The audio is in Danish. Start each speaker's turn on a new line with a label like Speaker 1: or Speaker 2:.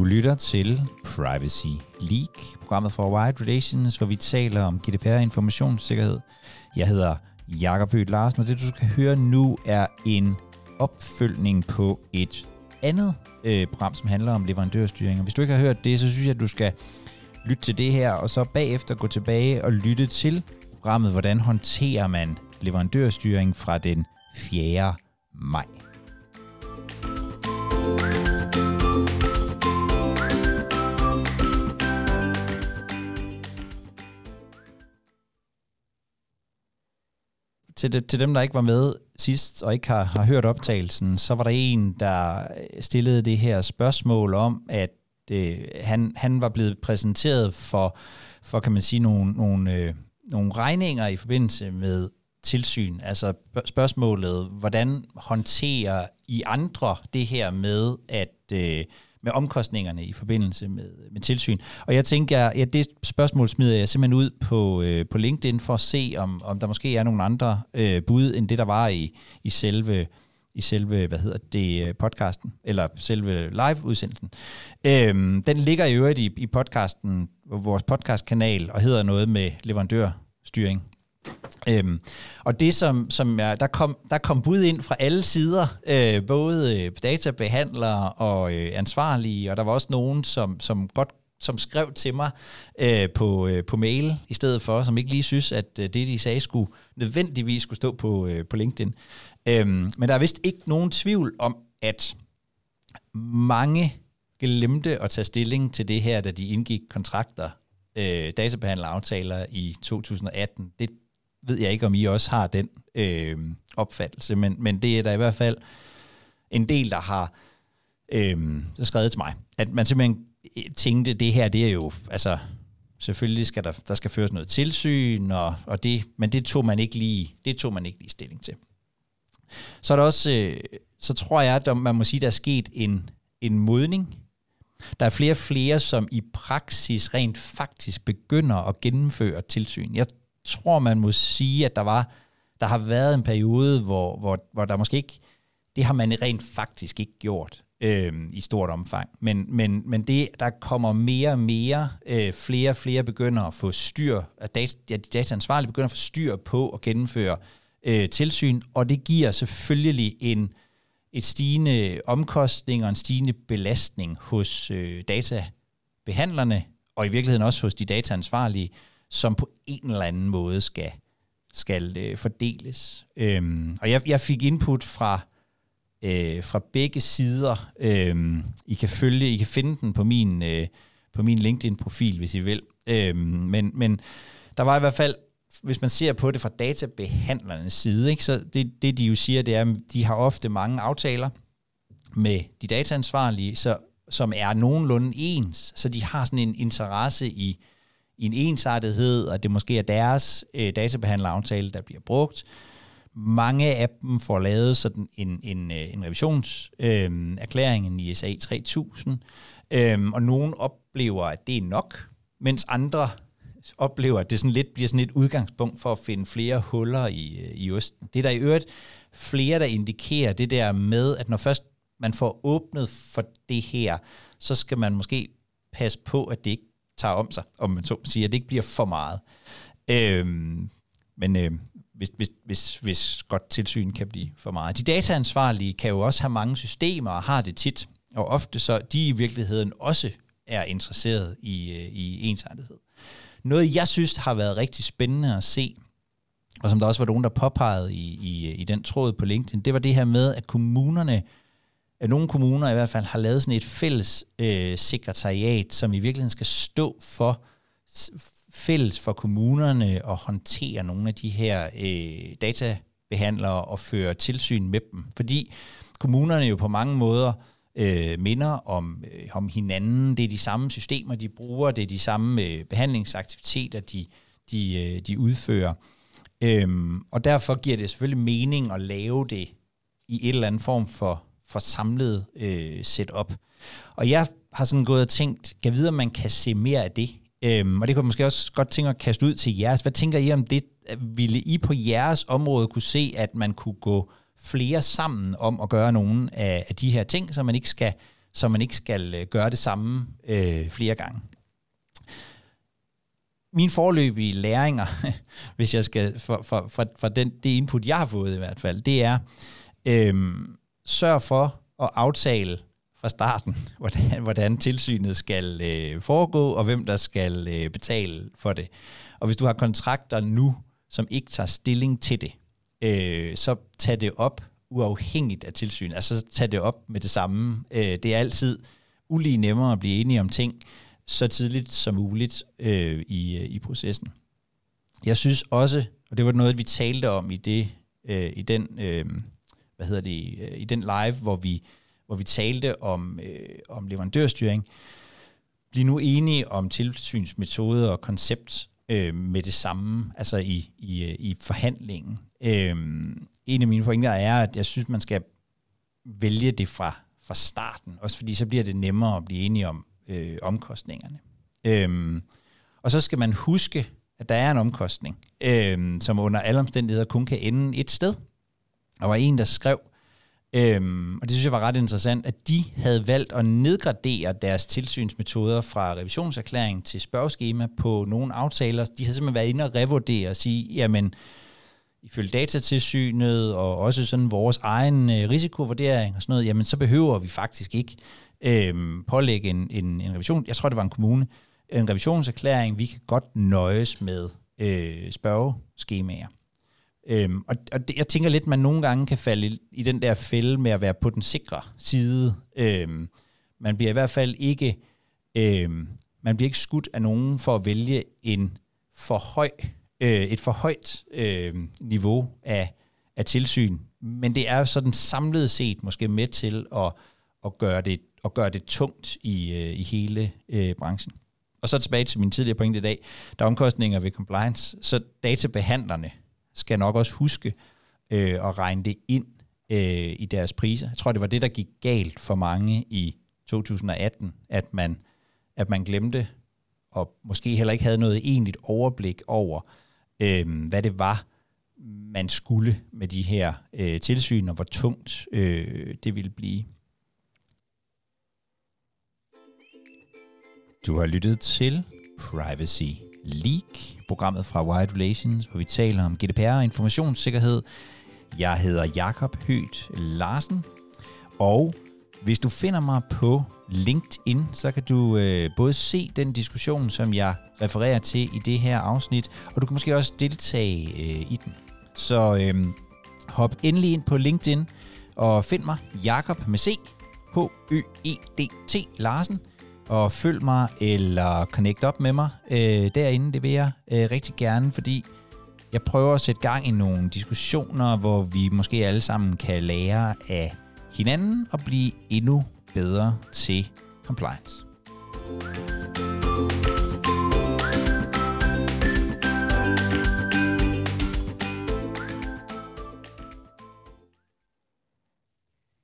Speaker 1: Du lytter til Privacy Leak, programmet for Wide Relations, hvor vi taler om GDPR informationssikkerhed. Jeg hedder Jakob Høgh Larsen, og det du skal høre nu er en opfølgning på et andet øh, program, som handler om leverandørstyring. Og hvis du ikke har hørt det, så synes jeg, at du skal lytte til det her, og så bagefter gå tilbage og lytte til programmet, hvordan håndterer man leverandørstyring fra den 4. maj. Til, de, til dem, der ikke var med sidst og ikke har, har hørt optagelsen, så var der en, der øh, stillede det her spørgsmål om, at øh, han, han var blevet præsenteret for, for kan man sige, nogle, nogle, øh, nogle regninger i forbindelse med tilsyn. Altså spørgsmålet, hvordan håndterer I andre det her med, at øh, med omkostningerne i forbindelse med, med tilsyn. Og jeg tænker, ja, det spørgsmål smider jeg simpelthen ud på, øh, på LinkedIn for at se, om, om der måske er nogle andre øh, bud, end det, der var i, i selve i selve, hvad hedder det, øh, podcasten, eller selve live-udsendelsen. Øhm, den ligger i øvrigt i, i podcasten, vores podcastkanal, og hedder noget med leverandørstyring. Øhm, og det som, som er, der, kom, der kom bud ind fra alle sider, øh, både øh, databehandlere og øh, ansvarlige, og der var også nogen, som, som godt som skrev til mig øh, på, øh, på mail i stedet for, som ikke lige synes, at øh, det, de sagde, skulle nødvendigvis skulle stå på, øh, på LinkedIn. Øhm, men der er vist ikke nogen tvivl om, at mange glemte at tage stilling til det her, da de indgik kontrakter, øh, databehandleraftaler i 2018. Det ved jeg ikke, om I også har den øh, opfattelse, men, men det er der i hvert fald en del, der har øh, skrevet til mig, at man simpelthen øh, tænkte, det her, det er jo, altså, selvfølgelig skal der, der skal føres noget tilsyn, og, og det, men det tog man ikke lige, det tog man ikke lige stilling til. Så er der også, øh, så tror jeg, at man må sige, der er sket en, en modning. Der er flere og flere, som i praksis rent faktisk begynder at gennemføre tilsyn. Jeg tror, man må sige, at der var der har været en periode, hvor, hvor, hvor der måske ikke, det har man rent faktisk ikke gjort øh, i stort omfang. Men, men, men det, der kommer mere og mere, øh, flere og flere begynder at få styr, at data, ja, de dataansvarlige begynder at få styr på at gennemføre øh, tilsyn, og det giver selvfølgelig en, et stigende omkostning og en stigende belastning hos øh, databehandlerne, og i virkeligheden også hos de dataansvarlige, som på en eller anden måde skal, skal øh, fordeles. Øhm, og jeg, jeg fik input fra øh, fra begge sider. Øhm, I kan følge, I kan finde den på min øh, på min LinkedIn-profil, hvis I vil. Øhm, men, men der var i hvert fald, hvis man ser på det fra databehandlernes side, ikke, så det, det de jo siger, det er, at de har ofte mange aftaler med de dataansvarlige, så, som er nogenlunde ens, så de har sådan en interesse i i en ensartethed, og det måske er deres øh, databehandleraftale, der bliver brugt. Mange af dem får lavet sådan en, en, øh, en revisionserklæring, øh, en ISA 3000, øh, og nogen oplever, at det er nok, mens andre oplever, at det sådan lidt bliver sådan et udgangspunkt for at finde flere huller i, øh, i osten. Det er der i øvrigt flere, der indikerer det der med, at når først man får åbnet for det her, så skal man måske passe på, at det ikke tager om sig, om man så siger, at det ikke bliver for meget. Øhm, men øh, hvis, hvis, hvis, hvis godt tilsyn kan blive for meget. De dataansvarlige kan jo også have mange systemer og har det tit, og ofte så de i virkeligheden også er interesseret i, øh, i ensartethed. Noget, jeg synes har været rigtig spændende at se, og som der også var nogen, der påpegede i, i, i den tråd på LinkedIn, det var det her med, at kommunerne nogle kommuner i hvert fald har lavet sådan et fælles øh, sekretariat, som i virkeligheden skal stå for fælles for kommunerne at håndtere nogle af de her øh, databehandlere og føre tilsyn med dem. Fordi kommunerne jo på mange måder øh, minder om, øh, om hinanden. Det er de samme systemer, de bruger. Det er de samme øh, behandlingsaktiviteter, de, de, øh, de udfører. Øhm, og derfor giver det selvfølgelig mening at lave det i et eller andet form for for samlet øh, setup. Og jeg har sådan gået og tænkt, kan vide, om man kan se mere af det. Øhm, og det kunne jeg måske også godt tænke at kaste ud til jeres. Hvad tænker I om det? Ville I på jeres område kunne se, at man kunne gå flere sammen om at gøre nogle af, af de her ting, så man ikke skal så man ikke skal øh, gøre det samme øh, flere gange. mine forløbige læringer, hvis jeg skal, for, for, for, for den, det input, jeg har fået i hvert fald, det er, øh, sørg for at aftale fra starten, hvordan, hvordan tilsynet skal øh, foregå, og hvem der skal øh, betale for det. Og hvis du har kontrakter nu, som ikke tager stilling til det, øh, så tag det op uafhængigt af tilsynet. Altså tag det op med det samme. Øh, det er altid ulige nemmere at blive enige om ting så tidligt som muligt øh, i, øh, i processen. Jeg synes også, og det var noget, vi talte om i det øh, i den øh, hvad hedder det øh, i den live, hvor vi hvor vi talte om øh, om leverandørstyring. blive nu enige om tilsynsmetode og koncept øh, med det samme, altså i, i, øh, i forhandlingen. Øh, en af mine pointer er, at jeg synes, man skal vælge det fra, fra starten, også fordi så bliver det nemmere at blive enige om øh, omkostningerne. Øh, og så skal man huske, at der er en omkostning, øh, som under alle omstændigheder kun kan ende et sted. Der var en, der skrev, Øhm, og det synes jeg var ret interessant, at de havde valgt at nedgradere deres tilsynsmetoder fra revisionserklæring til spørgeskema på nogle aftaler. De havde simpelthen været inde og revurdere og sige, jamen, ifølge datatilsynet og også sådan vores egen øh, risikovurdering og sådan noget, jamen så behøver vi faktisk ikke øhm, pålægge en, en, en revision. Jeg tror, det var en kommune. En revisionserklæring, vi kan godt nøjes med øh, spørgeskemaer. Øhm, og og det, jeg tænker lidt, man nogle gange kan falde i, i den der fælde med at være på den sikre side. Øhm, man bliver i hvert fald ikke øhm, man bliver ikke skudt af nogen for at vælge en for høj, øh, et for højt øh, niveau af, af tilsyn. Men det er sådan samlet set måske med til at, at, gøre, det, at gøre det tungt i, øh, i hele øh, branchen. Og så tilbage til min tidligere pointe i dag. Der er omkostninger ved compliance, så databehandlerne skal nok også huske øh, at regne det ind øh, i deres priser. Jeg tror, det var det, der gik galt for mange i 2018, at man, at man glemte og måske heller ikke havde noget egentligt overblik over, øh, hvad det var, man skulle med de her øh, tilsyn, og hvor tungt øh, det ville blive. Du har lyttet til Privacy Leak, programmet fra Wide Relations, hvor vi taler om GDPR og informationssikkerhed. Jeg hedder Jakob Højt Larsen, og hvis du finder mig på LinkedIn, så kan du øh, både se den diskussion, som jeg refererer til i det her afsnit, og du kan måske også deltage øh, i den. Så øh, hop endelig ind på LinkedIn og find mig, Jakob med C, H-Ø-E-D-T Larsen, og følg mig eller connect op med mig øh, derinde. Det vil jeg øh, rigtig gerne, fordi jeg prøver at sætte gang i nogle diskussioner, hvor vi måske alle sammen kan lære af hinanden og blive endnu bedre til compliance.